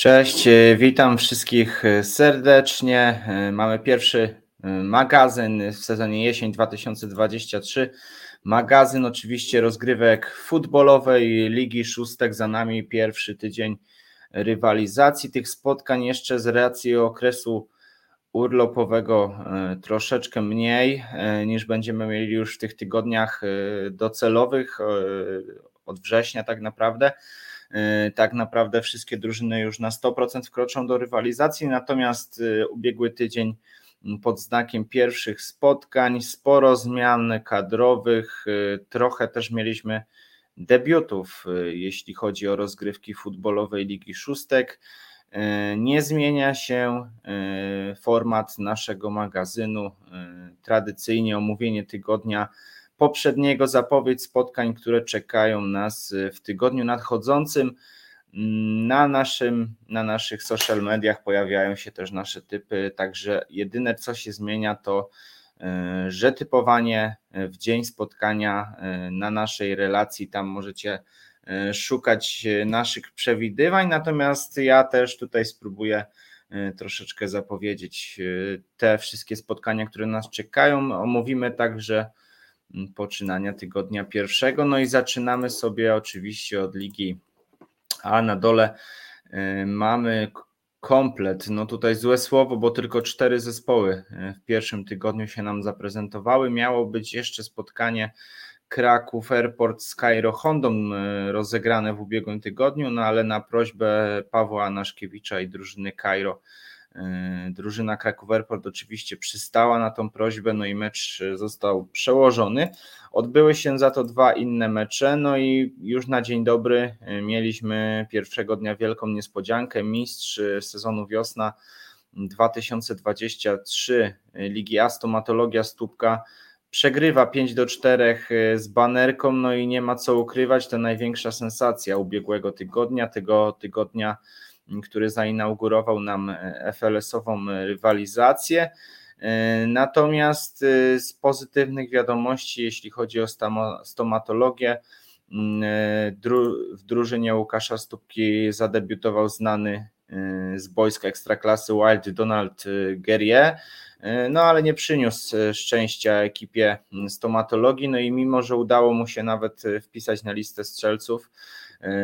Cześć, e, witam wszystkich e, serdecznie. E, mamy pierwszy magazyn w sezonie jesień 2023. Magazyn oczywiście rozgrywek futbolowej Ligi Szóstek za nami pierwszy tydzień rywalizacji tych spotkań jeszcze z racji okresu urlopowego troszeczkę mniej niż będziemy mieli już w tych tygodniach docelowych od września tak naprawdę. E, tak naprawdę wszystkie drużyny już na 100% wkroczą do rywalizacji, natomiast e, ubiegły tydzień pod znakiem pierwszych spotkań, sporo zmian kadrowych, e, trochę też mieliśmy debiutów, jeśli chodzi o rozgrywki futbolowej Ligi Szóstek. Nie zmienia się format naszego magazynu. Tradycyjnie omówienie tygodnia poprzedniego, zapowiedź spotkań, które czekają nas w tygodniu nadchodzącym. Na, naszym, na naszych social mediach pojawiają się też nasze typy, także jedyne co się zmienia to, że typowanie w dzień spotkania na naszej relacji, tam możecie szukać naszych przewidywań, natomiast ja też tutaj spróbuję troszeczkę zapowiedzieć te wszystkie spotkania, które nas czekają. Omówimy także poczynania tygodnia pierwszego. No i zaczynamy sobie oczywiście od ligi A. Na dole y, mamy komplet. No tutaj złe słowo, bo tylko cztery zespoły y, w pierwszym tygodniu się nam zaprezentowały. Miało być jeszcze spotkanie Kraków Airport z Cairo Hondą y, rozegrane w ubiegłym tygodniu, no ale na prośbę Pawła Anaszkiewicza i drużyny Cairo drużyna Kraków Airport oczywiście przystała na tą prośbę, no i mecz został przełożony. Odbyły się za to dwa inne mecze, no i już na dzień dobry e, mieliśmy pierwszego dnia wielką niespodziankę. Mistrz sezonu wiosna 2023 Ligi A Stomatologia Stópka przegrywa 5 do 4 e, z banerką, no i nie ma co ukrywać, to największa sensacja ubiegłego tygodnia, tego tygodnia który zainaugurował nam e, FLS-ową rywalizację. E, natomiast e, z pozytywnych wiadomości, jeśli chodzi o stomatologię, mm, w drużynie Łukasza Stópki zadebiutował znany z boiska ekstraklasy Wild Donald Guerrier, no ale nie przyniósł szczęścia ekipie stomatologii, no i mimo, że udało mu się nawet wpisać na listę strzelców,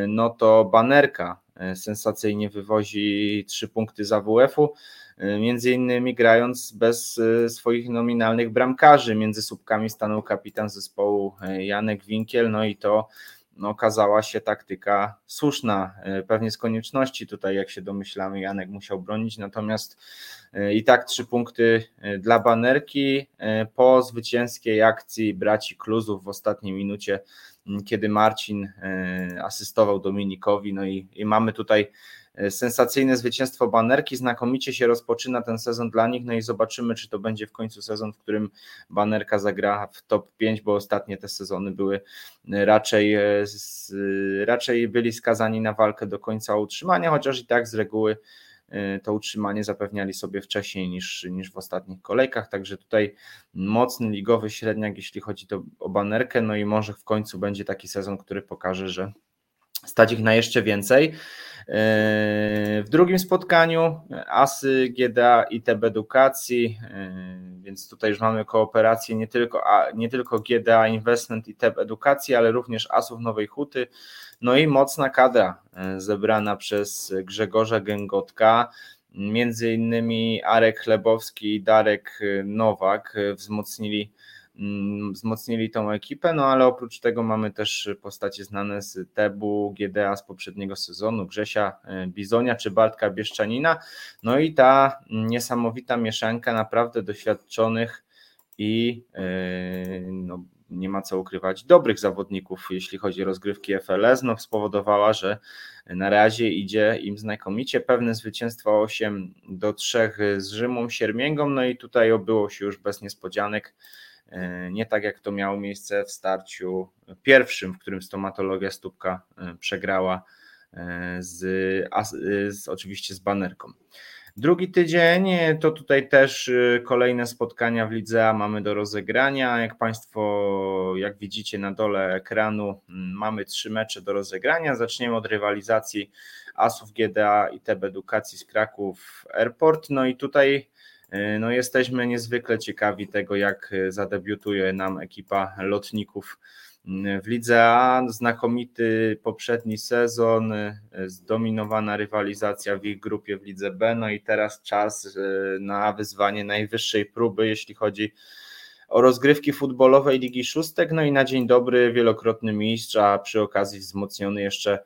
no to banerka E, sensacyjnie wywozi trzy punkty z AWF-u, e, między innymi grając bez e, swoich nominalnych bramkarzy. Między słupkami stanął kapitan zespołu Janek Winkiel, no i to no, okazała się taktyka słuszna, pewnie z konieczności tutaj, jak się domyślamy, Janek musiał bronić, natomiast i tak trzy punkty dla banerki po zwycięskiej akcji braci Kluzów w ostatniej minucie kiedy Marcin e, asystował Dominikowi. No i, i mamy tutaj e, sensacyjne zwycięstwo banerki. Znakomicie się rozpoczyna ten sezon dla nich. No i zobaczymy, czy to będzie w końcu sezon, w którym banerka zagra w top 5, bo ostatnie te sezony były raczej, e, raczej byli skazani na walkę do końca utrzymania, chociaż i tak z reguły to utrzymanie zapewniali sobie wcześniej niż, niż w ostatnich kolejkach. Także tutaj mocny ligowy średniak, jeśli chodzi o banerkę. No i może w końcu będzie taki sezon, który pokaże, że stać ich na jeszcze więcej. Y, w drugim spotkaniu ASY, GDA i TB Edukacji, y, więc tutaj już mamy kooperację nie tylko, nie tylko GDA Investment i TEB Edukacji, ale również ASów Nowej Huty. No i mocna kadra e, zebrana przez Grzegorza Gęgotka, między innymi Arek Chlebowski i Darek e, Nowak e, wzmocnili wzmocnili tą ekipę, no ale oprócz tego mamy też postacie znane z Tebu, GDA z poprzedniego sezonu, Grzesia Bizonia czy Bartka Bieszczanina, no i ta niesamowita mieszanka naprawdę doświadczonych i no, nie ma co ukrywać, dobrych zawodników, jeśli chodzi o rozgrywki FLS, no spowodowała, że na razie idzie im znakomicie. Pewne zwycięstwo 8 do 3 z Rzymą Siermięgą, no i tutaj obyło się już bez niespodzianek. E, nie tak jak to miało miejsce w starciu pierwszym, w którym stomatologia stópka e, przegrała e, z, z oczywiście z banerką. Drugi tydzień to tutaj też kolejne spotkania w Lidze A mamy do rozegrania. Jak Państwo, jak widzicie na dole ekranu, mamy trzy mecze do rozegrania. Zaczniemy od rywalizacji Asów GDA i TB Edukacji z Kraków Airport. No i tutaj no jesteśmy niezwykle ciekawi tego, jak e, zadebiutuje nam ekipa lotników w Lidze A. Znakomity poprzedni sezon, e, zdominowana rywalizacja w ich grupie w Lidze B, no i teraz czas na wyzwanie najwyższej próby, jeśli chodzi o rozgrywki futbolowej Ligi Szóstek, no i na dzień dobry wielokrotny mistrz, a przy okazji wzmocniony jeszcze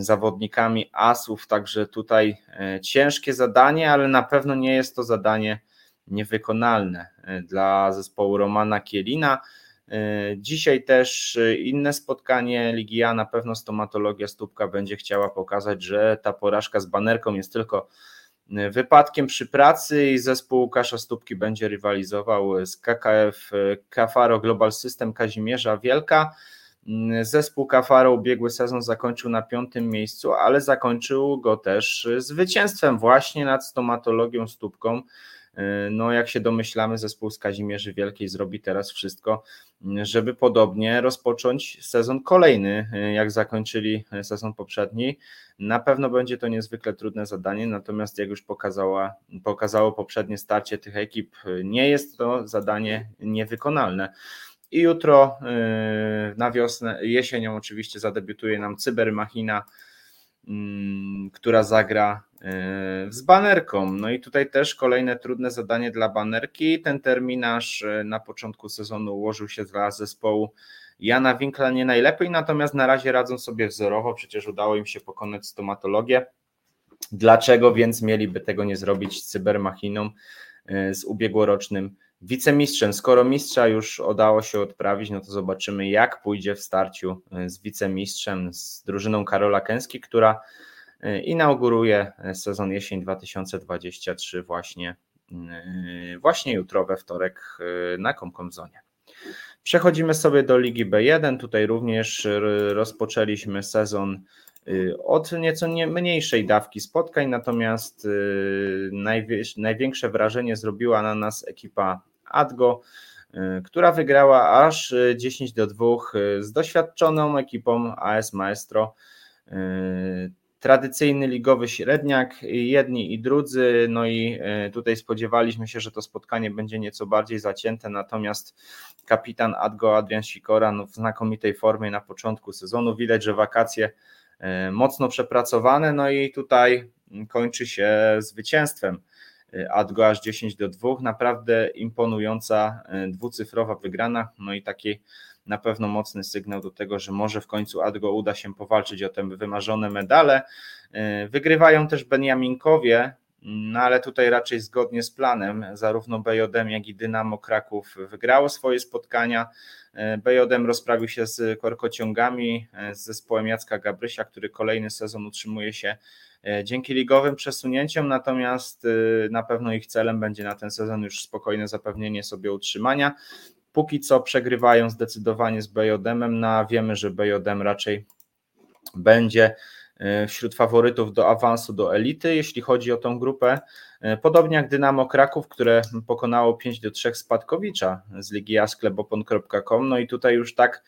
zawodnikami asów, także tutaj e, ciężkie zadanie, ale na pewno nie jest to zadanie niewykonalne e, dla zespołu Romana Kielina. E, dzisiaj też inne spotkanie Ligi A, na pewno stomatologia Stópka będzie chciała pokazać, że ta porażka z banerką jest tylko wypadkiem przy pracy i zespół Łukasza Stópki będzie rywalizował z KKF Kafaro Global System Kazimierza Wielka. Zespół Kafaro ubiegły sezon zakończył na piątym miejscu, ale zakończył go też zwycięstwem właśnie nad stomatologią Stópką. No, jak się domyślamy, zespół z Kazimierzy Wielkiej zrobi teraz wszystko, żeby podobnie rozpocząć sezon kolejny, jak zakończyli sezon poprzedni. Na pewno będzie to niezwykle trudne zadanie, natomiast jak już pokazała, pokazało poprzednie starcie tych ekip, nie jest to zadanie niewykonalne. I jutro y, na wiosnę, jesienią oczywiście zadebiutuje nam Cybermachina, mm, która zagra y, z banerką. No i tutaj też kolejne trudne zadanie dla banerki. Ten terminarz y, na początku sezonu ułożył się dla zespołu Jana Winkla nie najlepiej, natomiast na razie radzą sobie wzorowo, przecież udało im się pokonać stomatologię. Dlaczego więc mieliby tego nie zrobić z cybermachiną z ubiegłorocznym wicemistrzem. Skoro mistrza już udało się odprawić, no to zobaczymy, jak pójdzie w starciu e, z wicemistrzem, z drużyną Karola Kęski, która e, inauguruje e, sezon jesień 2023 właśnie, właśnie jutro we wtorek na Komkomzonie. Przechodzimy sobie do Ligi B1. Tutaj również rozpoczęliśmy sezon od nieco nie mniejszej dawki spotkań, natomiast największe wrażenie zrobiła na nas ekipa Adgo, y, która wygrała aż 10 y, do 2 y, z doświadczoną ekipą AS Maestro. Tradycyjny ligowy średniak, jedni i drudzy, no i tutaj spodziewaliśmy się, że to spotkanie będzie nieco bardziej zacięte, natomiast kapitan Adgo Adrian Sikora no w znakomitej formie na początku sezonu. Widać, że wakacje mocno przepracowane, no i tutaj kończy się zwycięstwem. Adgo aż 10 do 2, naprawdę imponująca e, dwucyfrowa wygrana, no i taki na pewno mocny sygnał do tego, że może w końcu Adgo uda się powalczyć o te wymarzone medale. E, wygrywają też Beniaminkowie, no ale tutaj raczej zgodnie z planem, zarówno BJM, jak i Dynamo Kraków wygrało swoje spotkania. E, BJM rozprawił się z korkociągami, z zespołem Jacka Gabrysia, który kolejny sezon utrzymuje się dzięki ligowym przesunięciom, natomiast y, na pewno ich celem będzie na ten sezon już spokojne zapewnienie sobie utrzymania. Póki co przegrywają zdecydowanie z BJM-em, no wiemy, że BJM raczej będzie y, wśród faworytów do awansu do elity, jeśli chodzi o tą grupę. Podobnie jak Dynamo Kraków, które pokonało 5 do 3 Spadkowicza z Ligi Jasklepopon.com. No i tutaj już tak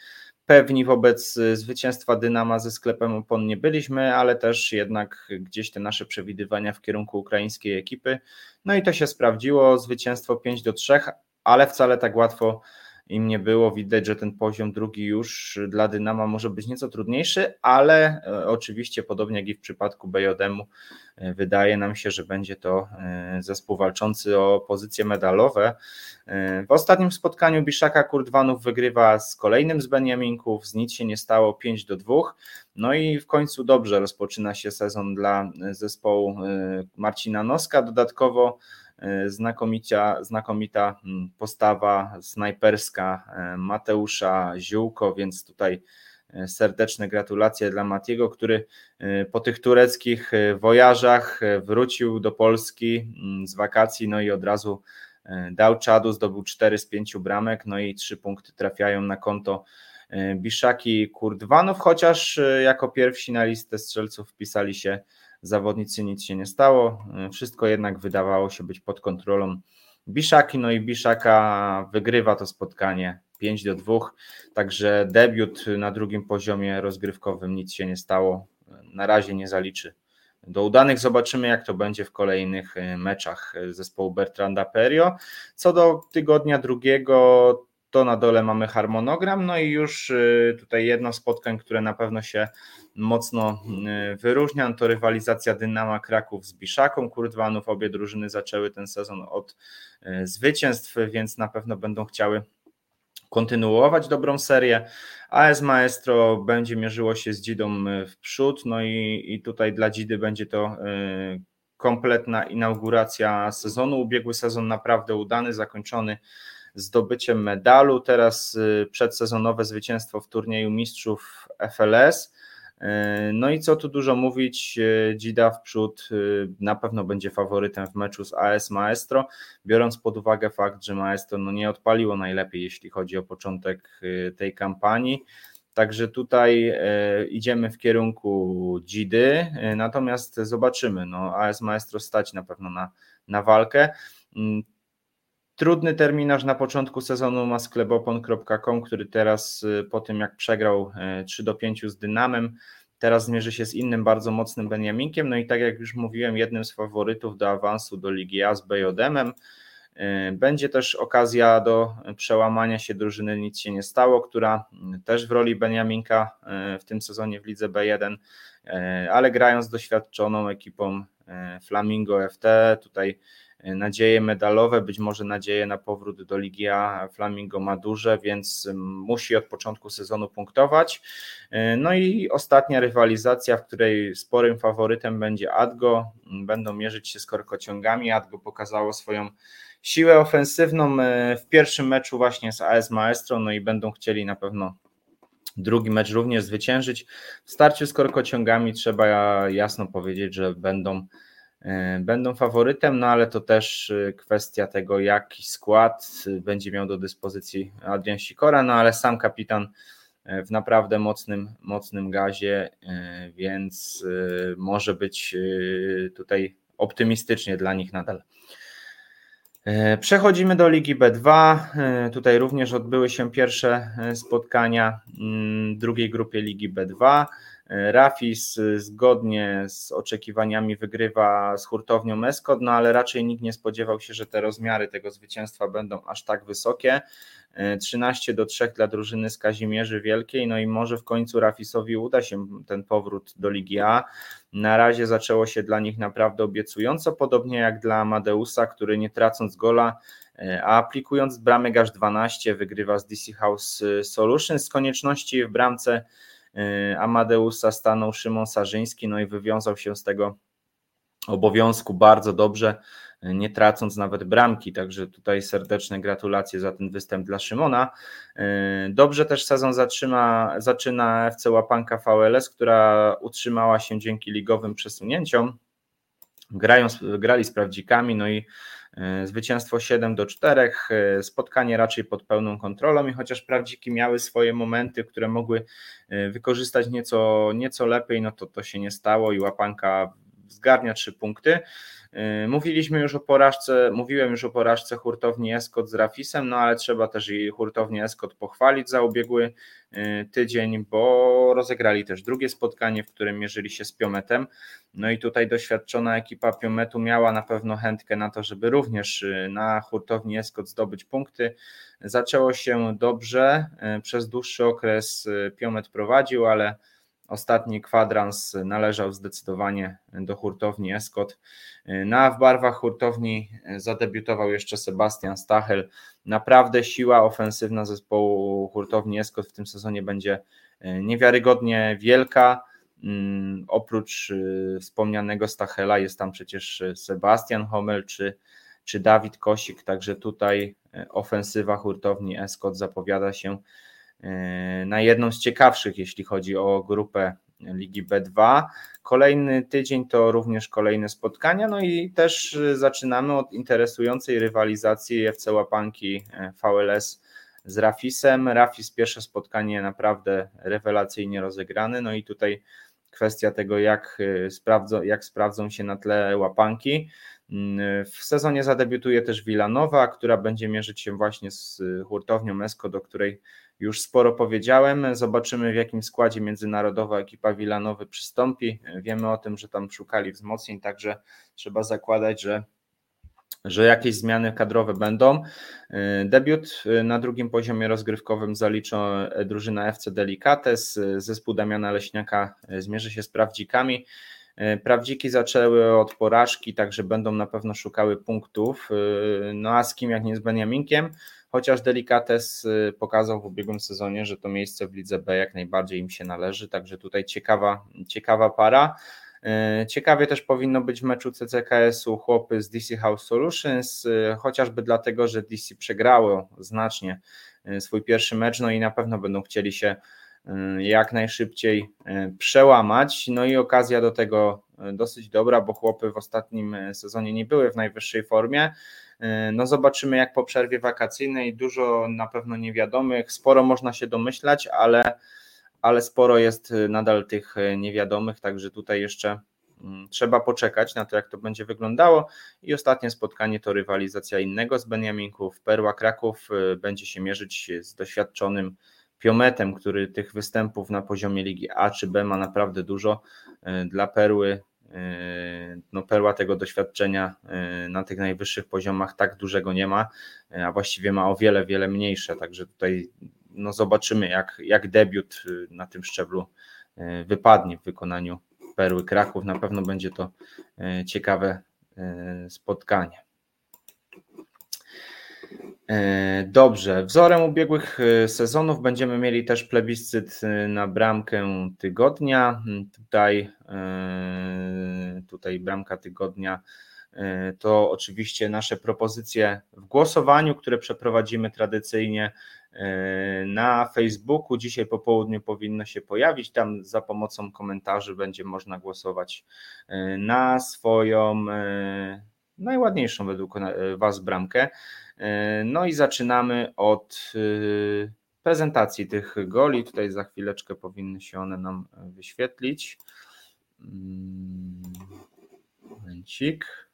pewni wobec y, zwycięstwa Dynama ze sklepem opon nie byliśmy, ale też jednak gdzieś te nasze przewidywania w kierunku ukraińskiej ekipy. No i to się sprawdziło, zwycięstwo 5 do 3, ale wcale tak łatwo im nie było. Widać, że ten poziom drugi już dla Dynama może być nieco trudniejszy, ale e, oczywiście podobnie jak i w przypadku BJM-u e, wydaje nam się, że będzie to e, zespół walczący o pozycje medalowe. W ostatnim spotkaniu Biszaka Kurdwanów wygrywa z kolejnym z Beniaminków, z nic się nie stało 5 do 2. No i w końcu dobrze rozpoczyna się sezon dla zespołu Marcina Noska. Dodatkowo znakomicia, znakomita mm, postawa snajperska e, Mateusza Ziółko, więc tutaj e, serdeczne gratulacje dla Matiego, który po tych tureckich wojażach wrócił do Polski mm, z wakacji, no i od razu dał czadu, zdobył 4 z 5 bramek, no i 3 punkty trafiają na konto Biszaki Kurdwanów, chociaż jako pierwsi na listę strzelców wpisali się zawodnicy, nic się nie stało. Wszystko jednak wydawało się być pod kontrolą Biszaki, no i Biszaka wygrywa to spotkanie 5 do 2, także debiut na drugim poziomie rozgrywkowym, nic się nie stało, na razie nie zaliczy do udanych. Zobaczymy, jak to będzie w kolejnych e, meczach zespołu Bertranda Perio. Co do tygodnia drugiego, to na dole mamy harmonogram, no i już e, tutaj jedno spotkań, które na pewno się mocno e, wyróżnia, to rywalizacja Dynama Kraków z Biszaką Kurdwanów. Obie drużyny zaczęły ten sezon od zwycięstw, więc na pewno będą chciały kontynuować dobrą serię. AS Maestro będzie mierzyło się z Dzidą e, w przód, no i, i tutaj dla Dzidy będzie to kompletna inauguracja sezonu. Ubiegły sezon naprawdę udany, zakończony zdobyciem medalu. Teraz przedsezonowe zwycięstwo w turnieju mistrzów FLS. E, no i co tu dużo mówić, e, Dzida w przód e, na pewno będzie faworytem w meczu z AS Maestro, biorąc pod uwagę fakt, że Maestro no nie odpaliło najlepiej, jeśli chodzi o początek tej kampanii. Także tutaj idziemy w kierunku Dzidy, natomiast zobaczymy. No, AS Maestro stać na pewno na, na walkę. Trudny terminarz na początku sezonu ma sklepopon.com, który teraz y, po tym jak przegrał 3 y, do 5 z Dynamem, teraz zmierzy się z innym bardzo mocnym Beniaminkiem. No i tak jak już mówiłem, jednym z faworytów do awansu do Ligi A z Bejodemem. Y, będzie też okazja do przełamania się drużyny Nic się nie stało, która też w roli Beniaminka w tym sezonie w lidze B1, ale grając doświadczoną ekipą Flamingo FT, tutaj nadzieje medalowe, być może nadzieje na powrót do Ligi A Flamingo ma duże, więc musi od początku sezonu punktować. No i ostatnia rywalizacja, w której sporym faworytem będzie Adgo, będą mierzyć się z korkociągami. Adgo pokazało swoją siłę ofensywną e, w pierwszym meczu właśnie z AS Maestro, no i będą chcieli na pewno drugi mecz również zwyciężyć. W starciu z korkociągami trzeba jasno powiedzieć, że będą E, będą faworytem, no ale to też e, kwestia tego, jaki skład e, będzie miał do dyspozycji Adrian Sikora, no ale sam kapitan w naprawdę mocnym, mocnym gazie, więc może być tutaj optymistycznie dla nich nadal. Przechodzimy do Ligi B2. Tutaj również odbyły się pierwsze spotkania mm, drugiej grupie Ligi B2. Rafis zgodnie z oczekiwaniami wygrywa z hurtownią Meskot, no ale raczej nikt nie spodziewał się, że te rozmiary tego zwycięstwa będą aż tak wysokie. 13 do 3 dla drużyny z Kazimierzy Wielkiej, no i może w końcu Rafisowi uda się ten powrót do Ligi A. Na razie zaczęło się dla nich naprawdę obiecująco, podobnie jak dla Amadeusa, który nie tracąc gola, a aplikując bramek aż 12 wygrywa z DC House Solutions z konieczności w bramce E, Amadeusa stanął Szymon Sarzyński, no i wywiązał się z tego obowiązku bardzo dobrze, e, nie tracąc nawet bramki, także tutaj serdeczne gratulacje za ten występ dla Szymona. E, dobrze też sezon zatrzyma, zaczyna FC Łapanka VLS, która utrzymała się dzięki ligowym przesunięciom. Grają, grali z prawdzikami, no i E, zwycięstwo 7 do 4, e, spotkanie raczej pod pełną kontrolą i chociaż prawdziki miały swoje momenty, które mogły e, wykorzystać nieco, nieco lepiej, no to to się nie stało i łapanka zgarnia trzy punkty. Y, mówiliśmy już o porażce, mówiłem już o porażce hurtowni Eskot z Rafisem, no ale trzeba też i hurtownię Eskot pochwalić za ubiegły y, tydzień, bo rozegrali też drugie spotkanie, w którym mierzyli się z Piometem. No i tutaj doświadczona ekipa Piometu miała na pewno chętkę na to, żeby również y, na hurtowni Eskot zdobyć punkty. Zaczęło się dobrze, przez dłuższy okres Piomet prowadził, ale Ostatni kwadrans należał zdecydowanie do hurtowni Escot. Na w barwach hurtowni zadebiutował jeszcze Sebastian Stachel. Naprawdę siła ofensywna zespołu hurtowni Escot w tym sezonie będzie niewiarygodnie wielka. Mm, oprócz y, wspomnianego Stachela jest tam przecież Sebastian Homel czy, czy Dawid Kosik, także tutaj y, ofensywa hurtowni Escot zapowiada się E, na jedną z ciekawszych, jeśli chodzi o grupę Ligi B2. Kolejny tydzień to również kolejne spotkania, no i też zaczynamy od interesującej rywalizacji FC Łapanki e, VLS z Rafisem. Rafis pierwsze spotkanie naprawdę rewelacyjnie rozegrane, no i tutaj kwestia tego, jak sprawdzą, jak sprawdzą się na tle łapanki. Mm, w sezonie zadebiutuje też Villanova, która będzie mierzyć się właśnie z hurtownią Mesko, do której już sporo powiedziałem. Zobaczymy, w jakim składzie międzynarodowa ekipa Villanowy przystąpi. Wiemy o tym, że tam szukali wzmocnień, także trzeba zakładać, że że jakieś zmiany kadrowe będą. Debiut na drugim poziomie rozgrywkowym zaliczą drużyna FC Delicates. Zespół Damiana Leśniaka zmierzy się z prawdzikami. Prawdziki zaczęły od porażki, także będą na pewno szukały punktów. No a z kim jak nie z Beniaminkiem? Chociaż Delicates y, pokazał w ubiegłym sezonie, że to miejsce w lidze B jak najbardziej im się należy, także tutaj ciekawa, ciekawa para. Y, ciekawie też powinno być w meczu CCKS-u chłopy z DC House Solutions, y, chociażby dlatego, że DC przegrało znacznie swój pierwszy mecz, no i na pewno będą chcieli się jak najszybciej przełamać. No i okazja do tego dosyć dobra, bo chłopy w ostatnim sezonie nie były w najwyższej formie. E, no zobaczymy jak po przerwie wakacyjnej, dużo na pewno niewiadomych, sporo można się domyślać, ale, ale sporo jest e, nadal tych e, niewiadomych, także tutaj jeszcze mm, trzeba poczekać na to, jak to będzie wyglądało. I ostatnie spotkanie to rywalizacja innego z Beniaminków. Perła Kraków będzie się mierzyć z doświadczonym Piometem, który tych występów na poziomie Ligi A czy B ma naprawdę dużo. Dla Perły Yy, no perła tego doświadczenia yy, na tych najwyższych poziomach tak dużego nie ma, a właściwie ma o wiele, wiele mniejsze, także tutaj no zobaczymy jak, jak debiut na tym szczeblu wypadnie w wykonaniu Perły Kraków. Na pewno będzie to ciekawe spotkanie. E, dobrze, wzorem ubiegłych e, sezonów będziemy mieli też plebiscyt e, na bramkę tygodnia. Hmm, tutaj, tutaj bramka tygodnia to oczywiście nasze propozycje w głosowaniu, które przeprowadzimy tradycyjnie na Facebooku. Dzisiaj po południu powinno się pojawić. Tam za pomocą komentarzy będzie można głosować na swoją najładniejszą według Was bramkę. E, no i zaczynamy od e, prezentacji tych goli. Tutaj za chwileczkę powinny się one nam wyświetlić. Mm, momencik.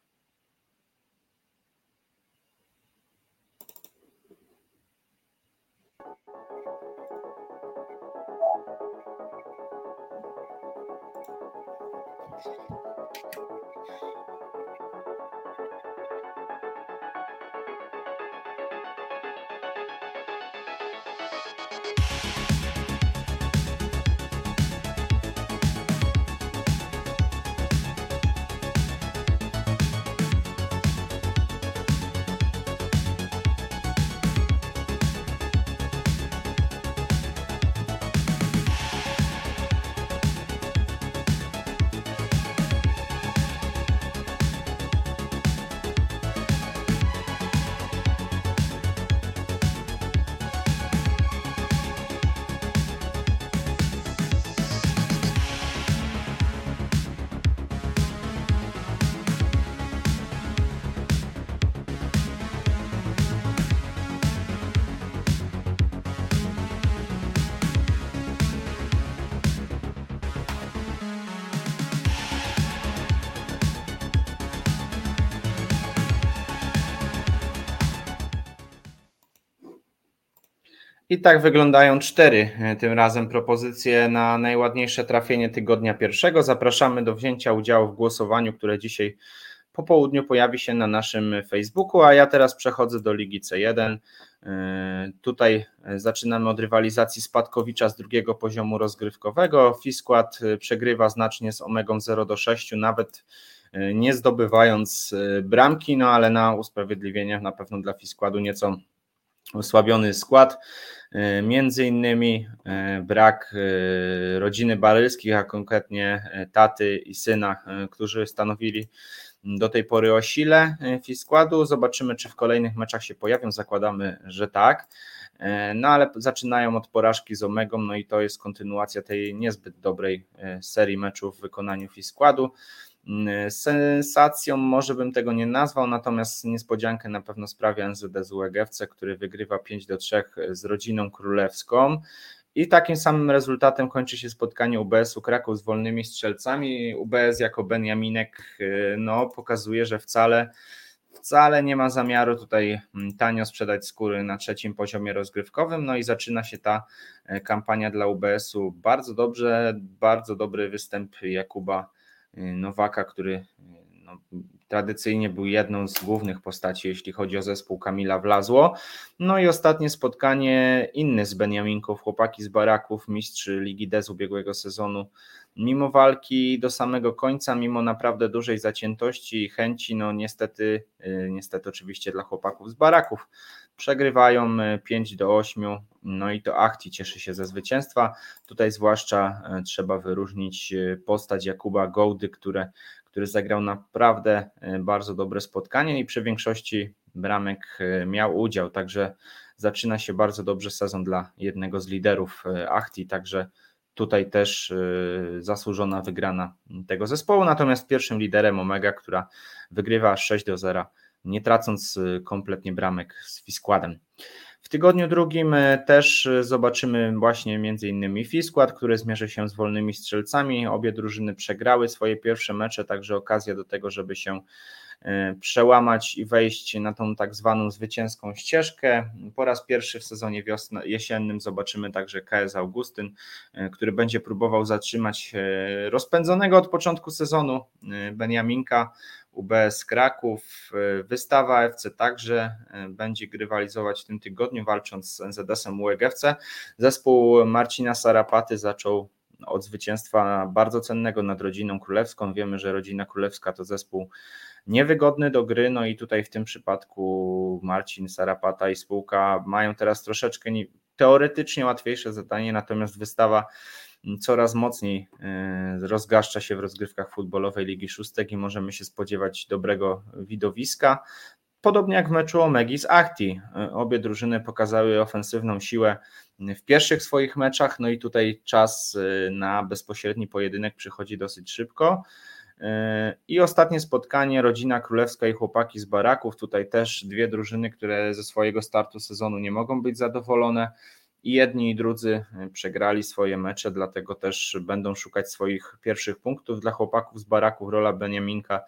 I tak wyglądają cztery e, tym razem propozycje na najładniejsze trafienie tygodnia pierwszego. Zapraszamy do wzięcia udziału w głosowaniu, które dzisiaj po południu pojawi się na naszym Facebooku, a ja teraz przechodzę do Ligi C1. E, tutaj zaczynamy od rywalizacji Spadkowicza z drugiego poziomu rozgrywkowego. Fiskład e, przegrywa znacznie z Omegą 0 do 6, nawet nie zdobywając bramki, no ale na usprawiedliwienie na pewno dla Fiskładu nieco osłabiony skład. E, między innymi e, brak e, rodziny barylskich, a konkretnie taty i syna, którzy stanowili do tej pory o sile składu. Zobaczymy, czy w kolejnych meczach się pojawią. Zakładamy, że tak. No ale zaczynają od porażki z Omegą, no i to jest kontynuacja tej niezbyt dobrej serii meczów w wykonaniu składu. Sensacją może bym tego nie nazwał, natomiast niespodziankę na pewno sprawia NZD z UEGFC, który wygrywa 5 do 3 z rodziną królewską. I takim samym rezultatem kończy się spotkanie UBS-u Kraków z wolnymi strzelcami. UBS jako Benjaminek y, no, pokazuje, że wcale, wcale nie ma zamiaru tutaj mm, tanio sprzedać skóry na trzecim poziomie rozgrywkowym. No i zaczyna się ta e, kampania dla UBS-u bardzo dobrze. Bardzo dobry występ Jakuba Nowaka, który no, tradycyjnie był jedną z głównych postaci, jeśli chodzi o zespół Kamila Wlazło. No i ostatnie spotkanie inny z Beniaminków, chłopaki z Baraków, mistrzy Ligi D z ubiegłego sezonu. Mimo walki do samego końca, mimo naprawdę dużej zaciętości i chęci, no niestety, y, niestety oczywiście dla chłopaków z Baraków, przegrywają 5 y, do 8, no i to Achti cieszy się ze zwycięstwa. Tutaj zwłaszcza y, trzeba wyróżnić postać Jakuba Gołdy, które który zagrał naprawdę e, bardzo dobre spotkanie i przy większości bramek e, miał udział, także zaczyna się bardzo dobrze sezon dla jednego z liderów e, Achti, także tutaj też zasłużona wygrana tego zespołu, natomiast pierwszym liderem Omega, która wygrywa 6 do 0, nie tracąc kompletnie bramek z Fiskładem. W tygodniu drugim e, też e, zobaczymy właśnie innymi Fiskład, który zmierzy się z wolnymi strzelcami. Obie drużyny przegrały swoje pierwsze mecze, także okazja do tego, żeby się e, przełamać i wejść na tą tak zwaną zwycięską ścieżkę. Po raz pierwszy w sezonie wiosna, jesiennym zobaczymy także KS Augustyn, który będzie próbował zatrzymać rozpędzonego od początku sezonu Beniaminka UBS Kraków, y, wystawa FC także y, będzie rywalizować w tym tygodniu, walcząc z NZS-em UEGFC. Zespół Marcina Sarapaty zaczął od zwycięstwa bardzo cennego nad rodziną królewską. Wiemy, że rodzina królewska to zespół niewygodny do gry, no i tutaj w tym przypadku Marcin Sarapata i spółka mają teraz troszeczkę teoretycznie łatwiejsze zadanie, natomiast wystawa coraz mocniej e, rozgaszcza się w rozgrywkach futbolowej Ligi Szóstek i możemy się spodziewać dobrego widowiska. Podobnie jak w meczu Omegi z Achti. E, obie drużyny pokazały ofensywną siłę w pierwszych swoich meczach, no i tutaj czas e, na bezpośredni pojedynek przychodzi dosyć szybko. I ostatnie spotkanie, rodzina królewska i chłopaki z baraków. Tutaj też dwie drużyny, które ze swojego startu sezonu nie mogą być zadowolone i jedni i drudzy e, przegrali swoje mecze, dlatego też będą szukać swoich pierwszych punktów. Dla chłopaków z baraków rola Beniaminka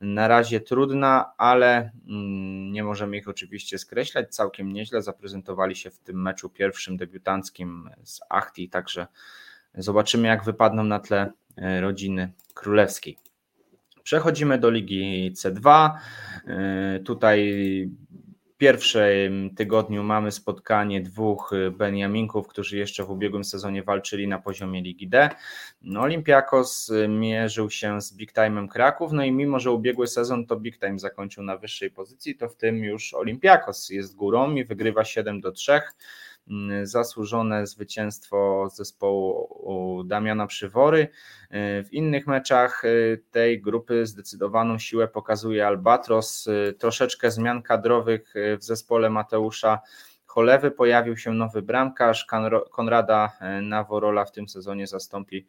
na razie trudna, ale mm, nie możemy ich oczywiście skreślać. Całkiem nieźle zaprezentowali się w tym meczu pierwszym debiutanckim z Achti, także zobaczymy jak wypadną na tle e, rodziny królewskiej. Przechodzimy do Ligi C2. E, tutaj pierwszym tygodniu mamy spotkanie dwóch y, Beniaminków, którzy jeszcze w ubiegłym sezonie walczyli na poziomie Ligi D. No, Olympiakos y, mierzył się z Big Time'em Kraków, no i mimo, że ubiegły sezon to Big Time zakończył na wyższej pozycji, to w tym już Olympiakos jest górą i wygrywa 7 do 3. Mm, zasłużone zwycięstwo zespołu Damiana Przywory. Y, w innych meczach y, tej grupy zdecydowaną siłę pokazuje Albatros. Y, troszeczkę zmian kadrowych w zespole Mateusza Cholewy. Pojawił się nowy bramkarz. Konrada Naworola w tym sezonie zastąpi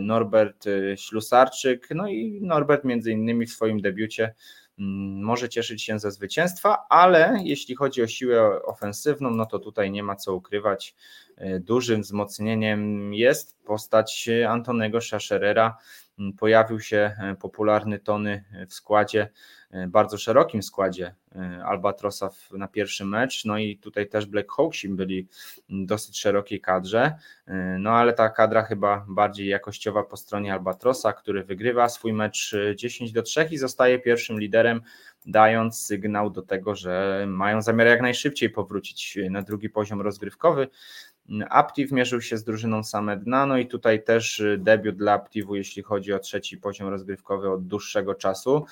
Norbert Ślusarczyk. No i Norbert między innymi w swoim debiucie może cieszyć się ze zwycięstwa, ale jeśli chodzi o siłę ofensywną, no to tutaj nie ma co ukrywać. E, dużym wzmocnieniem jest postać Antonego Szaszerera. Pojawił się e, popularny Tony w składzie E, bardzo szerokim składzie e, Albatrosa na pierwszy mecz, no i tutaj też Black Hawksi byli dosyć szerokiej kadrze, e, no ale ta kadra chyba bardziej jakościowa po stronie Albatrosa, który wygrywa swój mecz 10 do 3 i zostaje pierwszym liderem, dając sygnał do tego, że mają zamiar jak najszybciej powrócić na drugi poziom rozgrywkowy. Aptiv mierzył się z drużyną same dna, no i tutaj też y, debiut dla Aptivu, jeśli chodzi o trzeci poziom rozgrywkowy od dłuższego czasu.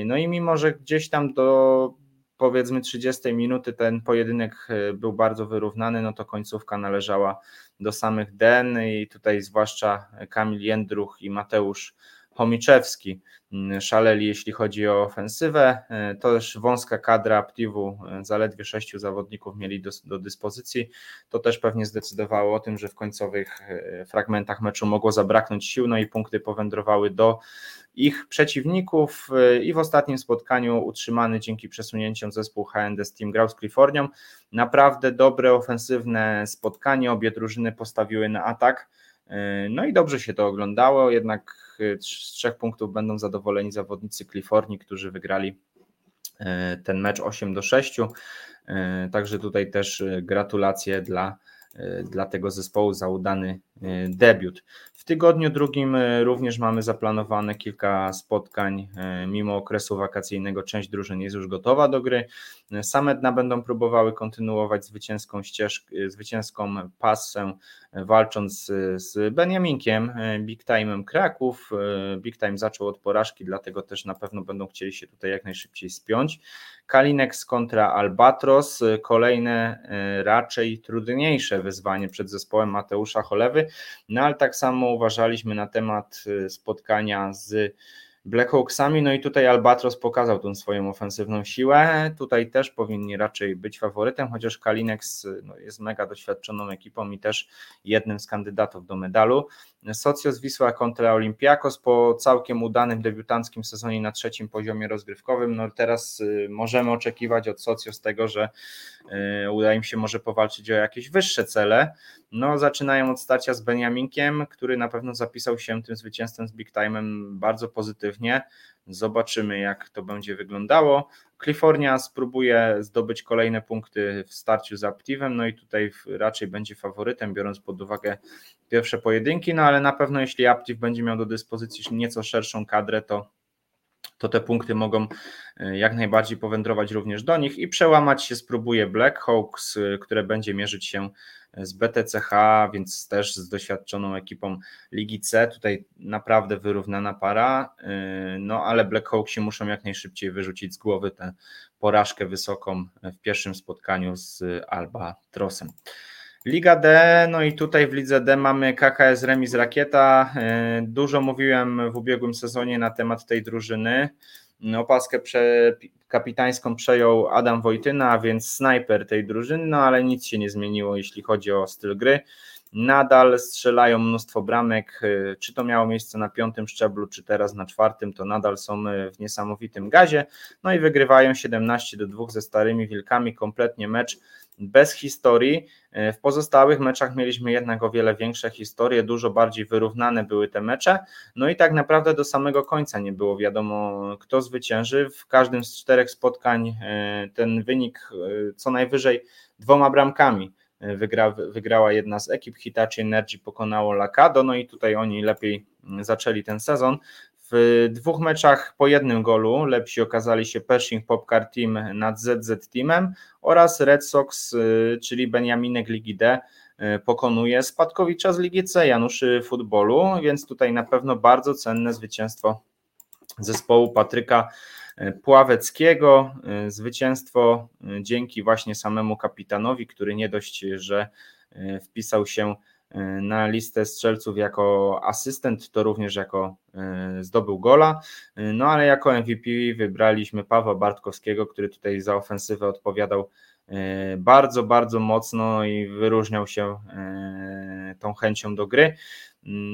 Y, no i mimo, że gdzieś tam do powiedzmy 30 minuty ten pojedynek y, był bardzo wyrównany, no to końcówka należała do samych Den i tutaj zwłaszcza Kamil Jędruch i Mateusz Chomiczewski mm, szaleli, jeśli chodzi o ofensywę. To też wąska kadra Aptivu, zaledwie sześciu zawodników mieli do, do, dyspozycji. To też pewnie zdecydowało o tym, że w końcowych fragmentach meczu mogło zabraknąć sił, no i punkty powędrowały do ich przeciwników i w ostatnim spotkaniu utrzymany dzięki przesunięciom zespół HND Steam grał z Kalifornią. Naprawdę dobre, ofensywne spotkanie, obie drużyny postawiły na atak. No i dobrze się to oglądało, jednak z trzech punktów będą zadowoleni zawodnicy Kalifornii, którzy wygrali e, ten mecz 8 do 6. E, także tutaj też gratulacje dla, dla tego zespołu za udany debiut. W tygodniu drugim również mamy zaplanowane kilka spotkań. Mimo okresu wakacyjnego część drużyn jest już gotowa do gry. E, same dna będą próbowały kontynuować zwycięską ścieżkę, zwycięską pasę, walcząc z Beniaminkiem, Big Time'em Kraków. Big Time zaczął od porażki, dlatego też na pewno będą chcieli się tutaj jak najszybciej spiąć. Kalinex kontra Albatros, kolejne raczej trudniejsze wyzwanie przed zespołem Mateusza Cholewy, no ale tak samo uważaliśmy na temat spotkania z Blackhawksami, no i tutaj Albatros pokazał tą swoją ofensywną siłę, tutaj też powinni raczej być faworytem, chociaż Kalinex y, no, jest mega doświadczoną ekipą i też jednym z kandydatów do medalu. Socios Wisła kontra Olympiakos po całkiem udanym debiutanckim sezonie na trzecim poziomie rozgrywkowym, no teraz y, możemy oczekiwać od Socios tego, że uda im się może powalczyć o jakieś wyższe cele, no, zaczynają od starcia z Beniaminkiem, który na pewno zapisał się tym zwycięstwem z Big Time'em bardzo pozytywnie. Zobaczymy, jak to będzie wyglądało. Kalifornia spróbuje zdobyć kolejne punkty w starciu z Aptivem, no i tutaj raczej będzie faworytem, biorąc pod uwagę pierwsze pojedynki, no ale na pewno jeśli Aptiv będzie miał do dyspozycji nieco szerszą kadrę, to to te punkty mogą e, jak najbardziej powędrować również do nich i przełamać się spróbuje Black Hawks, e, które będzie mierzyć się z BTCH, więc też z doświadczoną ekipą Ligi C. Tutaj naprawdę wyrównana para, no ale Blackhawksi muszą jak najszybciej wyrzucić z głowy tę porażkę wysoką w pierwszym spotkaniu z Alba Trosem. Liga D, no i tutaj w Lidze D mamy KKS Remis Rakieta. Y, dużo mówiłem w ubiegłym sezonie na temat tej drużyny. Opaskę prze, kapitańską przejął Adam Wojtyna, więc snajper tej drużyny, no ale nic się nie zmieniło, jeśli chodzi o styl gry. Nadal strzelają mnóstwo bramek, czy to miało miejsce na piątym szczeblu, czy teraz na czwartym, to nadal są w niesamowitym gazie. No i wygrywają 17 do 2 ze starymi wilkami, kompletnie mecz bez historii. W pozostałych meczach mieliśmy jednak o wiele większe historie, dużo bardziej wyrównane były te mecze. No i tak naprawdę do samego końca nie było wiadomo, kto zwycięży. W każdym z czterech spotkań e, ten wynik e, co najwyżej dwoma bramkami e, wygra, wygrała jedna z ekip. Hitachi Energy pokonało Lakado, no i tutaj oni lepiej zaczęli ten sezon. W dwóch meczach po jednym golu lepsi okazali się Pershing Popcar Team nad ZZ Teamem oraz Red Sox, y, czyli Beniaminek Ligi D y, pokonuje spadkowicza z Ligi C, Januszy Futbolu, więc tutaj na pewno bardzo cenne zwycięstwo zespołu Patryka y, Pławeckiego. Zwycięstwo dzięki właśnie samemu kapitanowi, który nie dość, że wpisał się na listę strzelców jako asystent, to również jako e, zdobył gola. No ale jako MVP wybraliśmy Pawła Bartkowskiego, który tutaj za ofensywę odpowiadał e, bardzo, bardzo mocno i wyróżniał się e, tą chęcią do gry.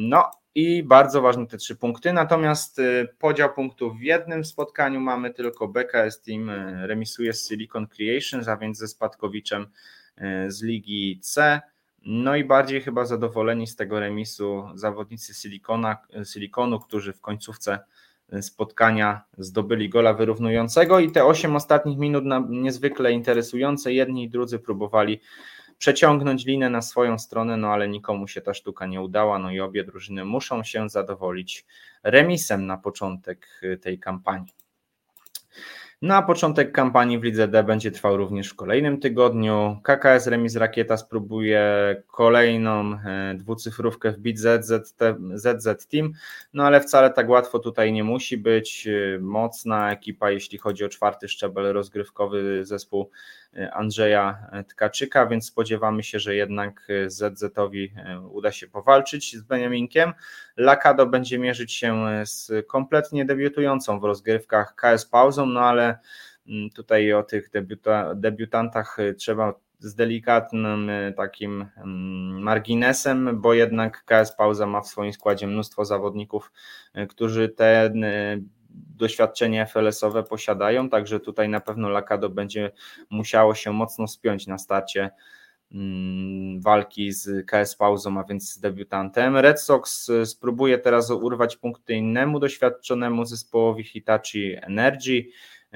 No i bardzo ważne te trzy punkty. Natomiast podział punktów w jednym spotkaniu mamy tylko BKS Team remisuje z Silicon Creations, a więc ze Spadkowiczem z Ligi C. No i bardziej chyba zadowoleni z tego remisu zawodnicy Silikona, Silikonu, którzy w końcówce spotkania zdobyli gola wyrównującego i te 8 ostatnich minut niezwykle interesujące. Jedni i drudzy próbowali przeciągnąć linę na swoją stronę, no ale nikomu się ta sztuka nie udała, no i obie drużyny muszą się zadowolić remisem na początek tej kampanii. Na początek kampanii w Lidze D będzie trwał również w kolejnym tygodniu. KKS Remis Rakieta spróbuje kolejną e, dwucyfrówkę wbić ZZ, ZZ Team, no ale wcale tak łatwo tutaj nie musi być. E, mocna ekipa, jeśli chodzi o czwarty szczebel rozgrywkowy zespół Andrzeja Tkaczyka, więc spodziewamy się, że jednak ZZ-owi uda się powalczyć z Beniaminkiem. Lakado będzie mierzyć się z kompletnie debiutującą w rozgrywkach KS Pauzą, no ale mm, tutaj o tych debiuta, debiutantach trzeba z delikatnym e, takim mm, marginesem, bo jednak KS Pauza ma w swoim składzie mnóstwo zawodników, e, którzy te e, doświadczenie FLS-owe posiadają, także tutaj na pewno Lakado będzie musiało się mocno spiąć na starcie mm, walki z KS Pauzą, a więc z debiutantem. Red Sox spróbuje teraz urwać punkty innemu doświadczonemu zespołowi Hitachi Energy.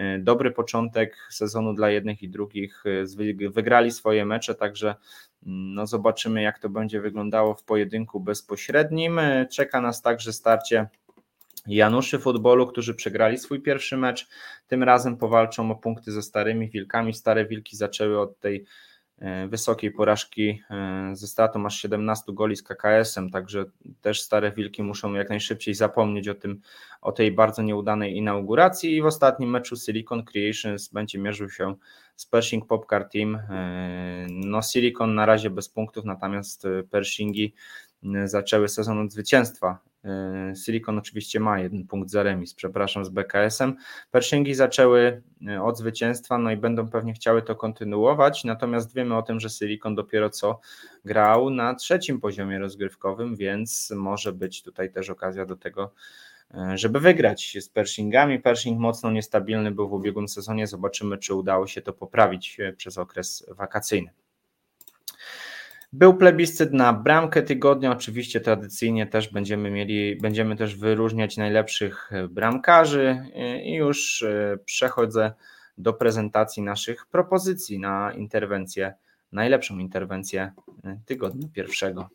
E, dobry początek sezonu dla jednych i drugich. E, wygrali swoje mecze, także mm, no zobaczymy, jak to będzie wyglądało w pojedynku bezpośrednim. E, czeka nas także starcie Januszy Futbolu, którzy przegrali swój pierwszy mecz. Tym razem powalczą o punkty ze starymi wilkami. Stare wilki zaczęły od tej E, wysokiej porażki e, ze stratą aż 17 goli z KKS-em, także też stare wilki muszą jak najszybciej zapomnieć o tym, o tej bardzo nieudanej inauguracji i w ostatnim meczu Silicon Creations będzie mierzył się z Pershing Popcar Team. E, no Silicon na razie bez punktów, natomiast Pershingi zaczęły sezon od zwycięstwa E, Silicon oczywiście ma jeden punkt za remis, przepraszam, z BKS-em. Pershingi zaczęły e, od zwycięstwa, no i będą pewnie chciały to kontynuować, natomiast wiemy o tym, że Silicon dopiero co grał na trzecim poziomie rozgrywkowym, więc może być tutaj też okazja do tego, żeby wygrać z Pershingami. Pershing mocno niestabilny był w ubiegłym sezonie, zobaczymy, czy udało się to poprawić przez okres wakacyjny. Był plebiscyt na bramkę tygodnia. Oczywiście tradycyjnie też będziemy mieli, będziemy też wyróżniać najlepszych e, bramkarzy e, i już e, przechodzę do prezentacji naszych propozycji na interwencję, najlepszą interwencję tygodnia pierwszego.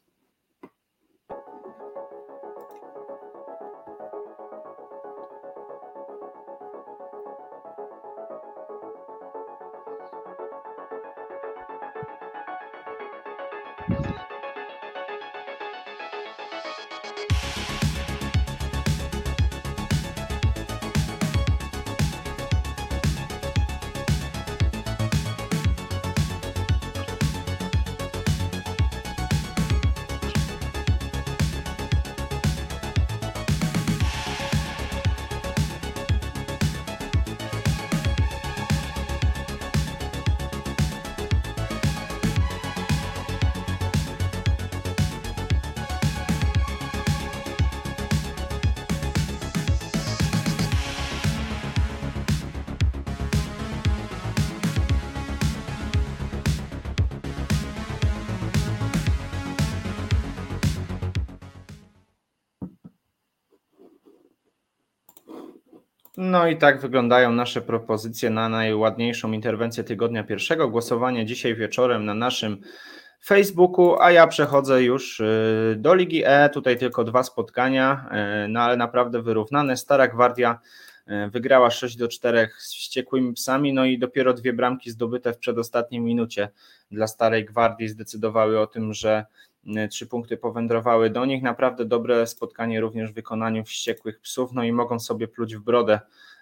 No i tak wyglądają nasze propozycje na najładniejszą interwencję tygodnia pierwszego. Głosowanie dzisiaj wieczorem na naszym Facebooku, a ja przechodzę już y, do Ligi E. Tutaj tylko dwa spotkania, y, no ale naprawdę wyrównane. Stara Gwardia y, wygrała 6 do 4 z wściekłymi psami, no i dopiero dwie bramki zdobyte w przedostatniej minucie dla Starej Gwardii zdecydowały o tym, że trzy punkty powędrowały do nich. Naprawdę dobre spotkanie również w wykonaniu wściekłych psów, no i mogą sobie pluć w brodę,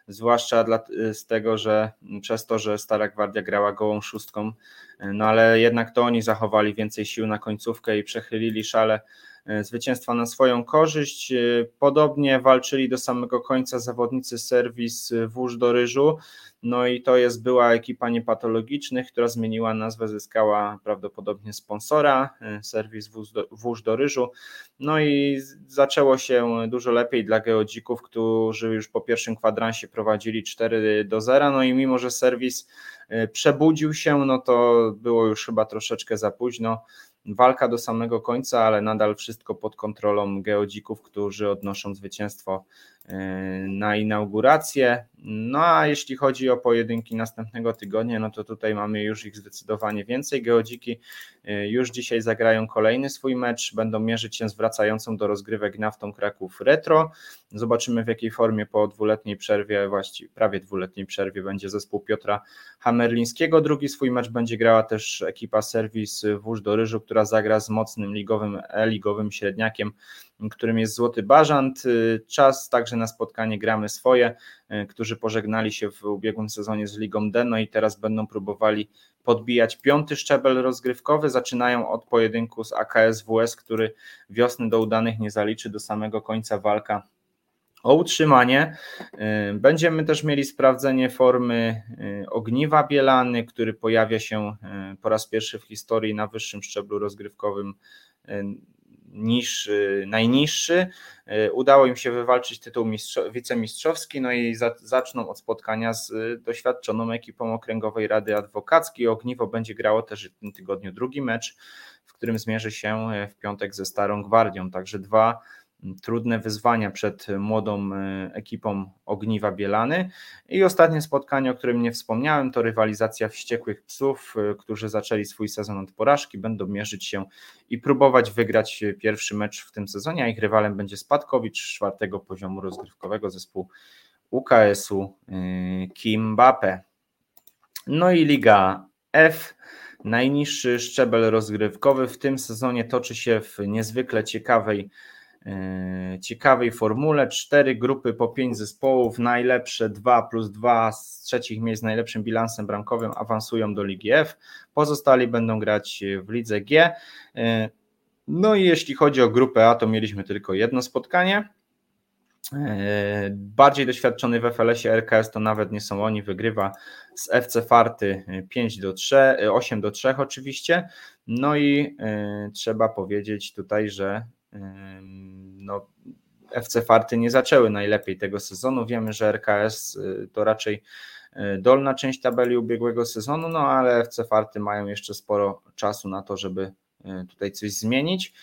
zwłaszcza dla, e, z tego, że przez to, że Stara Gwardia grała gołą szóstką, e, no ale jednak to oni zachowali więcej sił na końcówkę i przechylili szale zwycięstwa na swoją korzyść. Podobnie walczyli do samego końca zawodnicy serwis Włóż do Ryżu. No i to jest była ekipa niepatologicznych, która zmieniła nazwę, zyskała prawdopodobnie sponsora, e, serwis Wóż do, Ryżu. No i zaczęło się dużo lepiej dla geodzików, którzy już po pierwszym kwadransie prowadzili 4 do 0. No i mimo, że serwis e, przebudził się, no to było już chyba troszeczkę za późno walka do samego końca, ale nadal wszystko pod kontrolą geodzików, którzy odnoszą zwycięstwo e, na inaugurację. No a jeśli chodzi o pojedynki następnego tygodnia, no to tutaj mamy już ich zdecydowanie więcej. Geodziki e, już dzisiaj zagrają kolejny swój mecz, będą mierzyć się z wracającą do rozgrywek naftą Kraków Retro. Zobaczymy w jakiej formie po dwuletniej przerwie, właściwie prawie dwuletniej przerwie będzie zespół Piotra Hamerlińskiego. Drugi swój mecz będzie grała też ekipa serwis Wóż do Ryżu, która zagra z mocnym ligowym, e-ligowym średniakiem którym jest Złoty Bażant. Czas także na spotkanie gramy swoje, którzy pożegnali się w ubiegłym sezonie z Ligą D, no i teraz będą próbowali podbijać piąty szczebel rozgrywkowy. Zaczynają od pojedynku z AKS WS, który wiosny do udanych nie zaliczy do samego końca walka o utrzymanie. Y, będziemy też mieli sprawdzenie formy y, ogniwa Bielany, który pojawia się y, po raz pierwszy w historii na wyższym szczeblu rozgrywkowym niż najniższy. Udało im się wywalczyć tytuł wicemistrzowski, no i za, zaczną od spotkania z doświadczoną ekipą Okręgowej Rady Adwokackiej. Ogniwo będzie grało też w tym tygodniu drugi mecz, w którym zmierzy się w piątek ze Starą Gwardią. Także dwa trudne wyzwania przed młodą e, ekipą Ogniwa Bielany. I ostatnie spotkanie, o którym nie wspomniałem, to rywalizacja wściekłych psów, e, którzy zaczęli swój sezon od porażki, będą mierzyć się i próbować wygrać pierwszy mecz w tym sezonie, a ich rywalem będzie Spadkowicz czwartego poziomu rozgrywkowego zespół UKS-u e, Kimbape. No i Liga F. Najniższy szczebel rozgrywkowy w tym sezonie toczy się w niezwykle ciekawej ciekawej formule. Cztery grupy po pięć zespołów, najlepsze dwa plus dwa z trzecich miejsc z najlepszym bilansem bramkowym awansują do Ligi F. Pozostali będą grać w Lidze G. E, no i jeśli chodzi o grupę A, to mieliśmy tylko jedno spotkanie. E, bardziej doświadczony w FLS-ie RKS to nawet nie są oni, wygrywa z FC Farty 5 do 3, 8 do 3 oczywiście. No i trzeba powiedzieć tutaj, że no, FC Farty nie zaczęły najlepiej tego sezonu. Wiemy, że RKS y, to raczej y, dolna część tabeli ubiegłego sezonu, no ale FC Farty mają jeszcze sporo czasu na to, żeby y, tutaj coś zmienić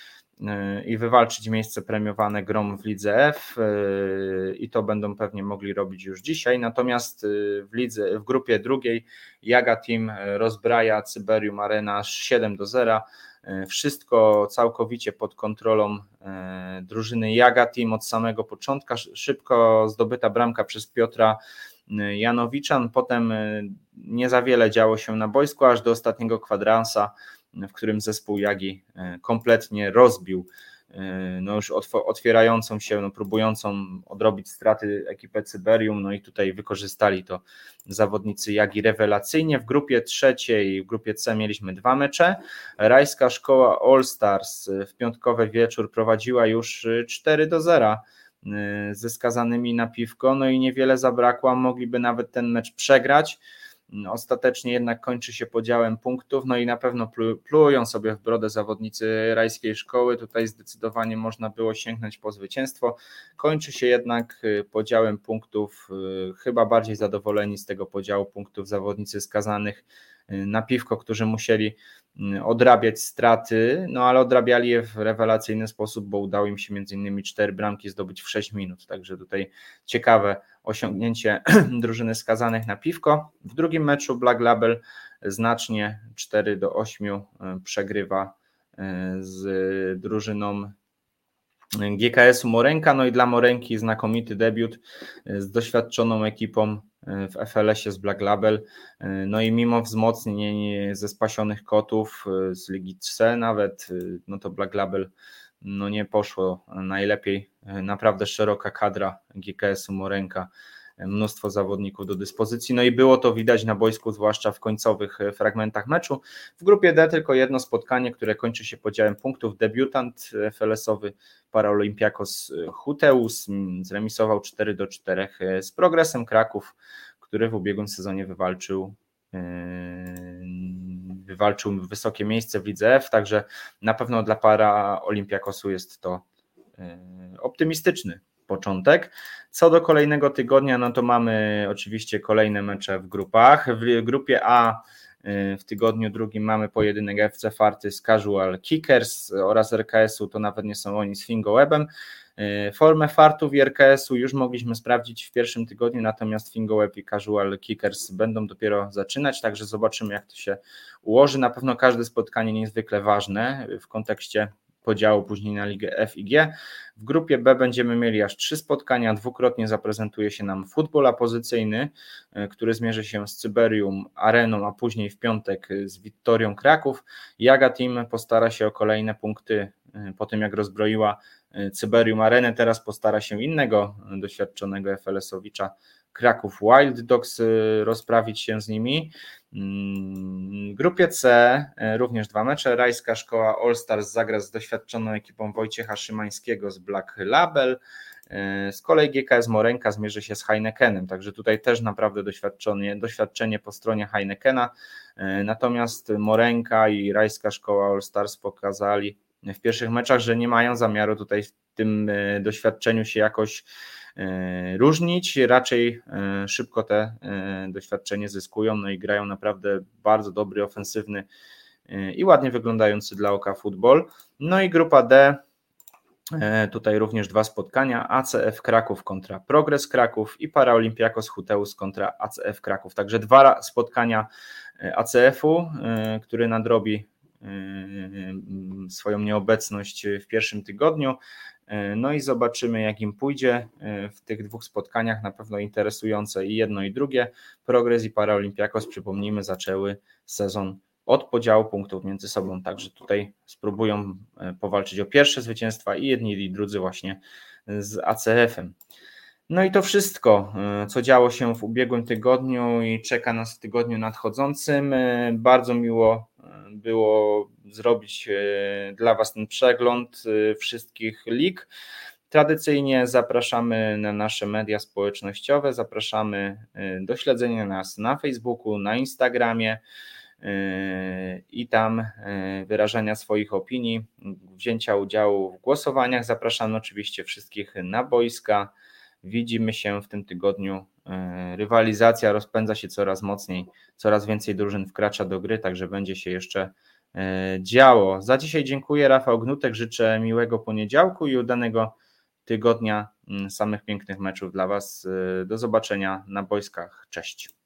i wywalczyć miejsce premiowane grom w lidze F i to będą pewnie mogli robić już dzisiaj. Natomiast w lidze, w grupie drugiej Jaga Team rozbraja Cyberium Arena 7 do 0. E, wszystko całkowicie pod kontrolą drużyny Jaga Team od samego początku. Szybko zdobyta bramka przez Piotra Janowiczan, potem nie za wiele działo się na boisku, aż do ostatniego kwadransa, w którym zespół Jagi kompletnie rozbił E, no już otwierającą się, no próbującą odrobić straty ekipę Cyberium, no i tutaj wykorzystali to zawodnicy Jagi rewelacyjnie. W grupie trzeciej, w grupie C mieliśmy dwa mecze. Rajska Szkoła All Stars w piątkowy wieczór prowadziła już 4 do 0 e, ze skazanymi na piwko, no i niewiele zabrakło, mogliby nawet ten mecz przegrać. Ostatecznie jednak kończy się podziałem punktów, no i na pewno plują sobie w brodę zawodnicy rajskiej szkoły. Tutaj zdecydowanie można było sięgnąć po zwycięstwo. Kończy się jednak y, podziałem punktów, y, chyba bardziej zadowoleni z tego podziału punktów zawodnicy skazanych y, na piwko, którzy musieli odrabiać straty, no ale odrabiali je w rewelacyjny sposób, bo udało im się między innymi cztery bramki zdobyć w 6 minut, także tutaj ciekawe osiągnięcie drużyny skazanych na piwko. W drugim meczu Black Label znacznie 4 do 8 e, przegrywa e, z drużyną GKS-u Morenka, no i dla Morenki znakomity debiut e, z doświadczoną ekipą w FLS-ie z Black Label, no i mimo wzmocnień ze spasionych kotów z Ligi C nawet, no to Black Label no nie poszło najlepiej. Naprawdę szeroka kadra GKS-u Morenka, mnóstwo zawodników do dyspozycji. No i było to widać na boisku, zwłaszcza w końcowych fragmentach meczu. W grupie D tylko jedno spotkanie, które kończy się podziałem punktów. Debiutant FLS-owy Paraolimpiakos Huteus zremisował 4 do 4 z progresem Kraków, który w ubiegłym sezonie wywalczył wywalczył wysokie miejsce w lidze F, także na pewno dla para Olimpiakosu jest to e, optymistyczny początek. Co do kolejnego tygodnia, no to mamy oczywiście kolejne mecze w grupach. W grupie A e, w tygodniu drugim mamy pojedynek FC Farty z Casual Kickers oraz RKS-u, to nawet nie są oni z Fingo Webem. E, formę fartów i RKS-u już mogliśmy sprawdzić w pierwszym tygodniu, natomiast FingoWeb i Casual Kickers będą dopiero zaczynać, także zobaczymy jak to się ułoży. Na pewno każde spotkanie niezwykle ważne w kontekście podziału później na Ligę F i G. W grupie B będziemy mieli aż trzy spotkania. Dwukrotnie zaprezentuje się nam futbol apozycyjny, e, który zmierzy się z Cyberium Areną, a później w piątek z Wittorią Kraków. Jaga Team postara się o kolejne punkty e, po tym, jak rozbroiła Cyberium Arenę, teraz postara się innego doświadczonego FLS-owicza Kraków Wild Dogs rozprawić się z nimi. Mm, w grupie C również dwa mecze. Rajska Szkoła All Stars zagra z doświadczoną ekipą Wojciecha Szymańskiego z Black Label. Z kolei GKS Morenka zmierzy się z Heinekenem, także tutaj też naprawdę doświadczenie, doświadczenie po stronie Heinekena. Natomiast Morenka i Rajska Szkoła All Stars pokazali w pierwszych meczach, że nie mają zamiaru tutaj w tym e, doświadczeniu się jakoś e, różnić, raczej e, szybko te doświadczenie zyskują, no i grają naprawdę bardzo dobry, ofensywny i ładnie wyglądający dla oka futbol. No i grupa D, tutaj również dwa spotkania, ACF Kraków kontra Progres Kraków i Paraolimpiakos Huteus kontra ACF Kraków, także dwa spotkania ACF-u, który nadrobi swoją nieobecność w pierwszym tygodniu. No i zobaczymy, jak im pójdzie w tych dwóch spotkaniach. Na pewno interesujące i jedno, i drugie. Progres i Paraolimpiakos, przypomnijmy, zaczęły sezon od podziału punktów między sobą, także tutaj spróbują powalczyć o pierwsze zwycięstwa i jedni, i drudzy właśnie z ACF-em. No i to wszystko, co działo się w ubiegłym tygodniu i czeka nas w tygodniu nadchodzącym. Bardzo miło było zrobić e, dla Was ten przegląd e, wszystkich lig. Tradycyjnie zapraszamy na nasze media społecznościowe, zapraszamy e, do śledzenia nas na Facebooku, na Instagramie i tam wyrażania swoich opinii, wzięcia udziału w głosowaniach. Zapraszamy oczywiście wszystkich na boiska. Widzimy się w tym tygodniu. Rywalizacja rozpędza się coraz mocniej, coraz więcej drużyn wkracza do gry, także będzie się jeszcze E, działo. Za dzisiaj dziękuję. Rafał Gnutek. Życzę miłego poniedziałku i udanego tygodnia samych pięknych meczów dla Was. E, do zobaczenia na boiskach. Cześć.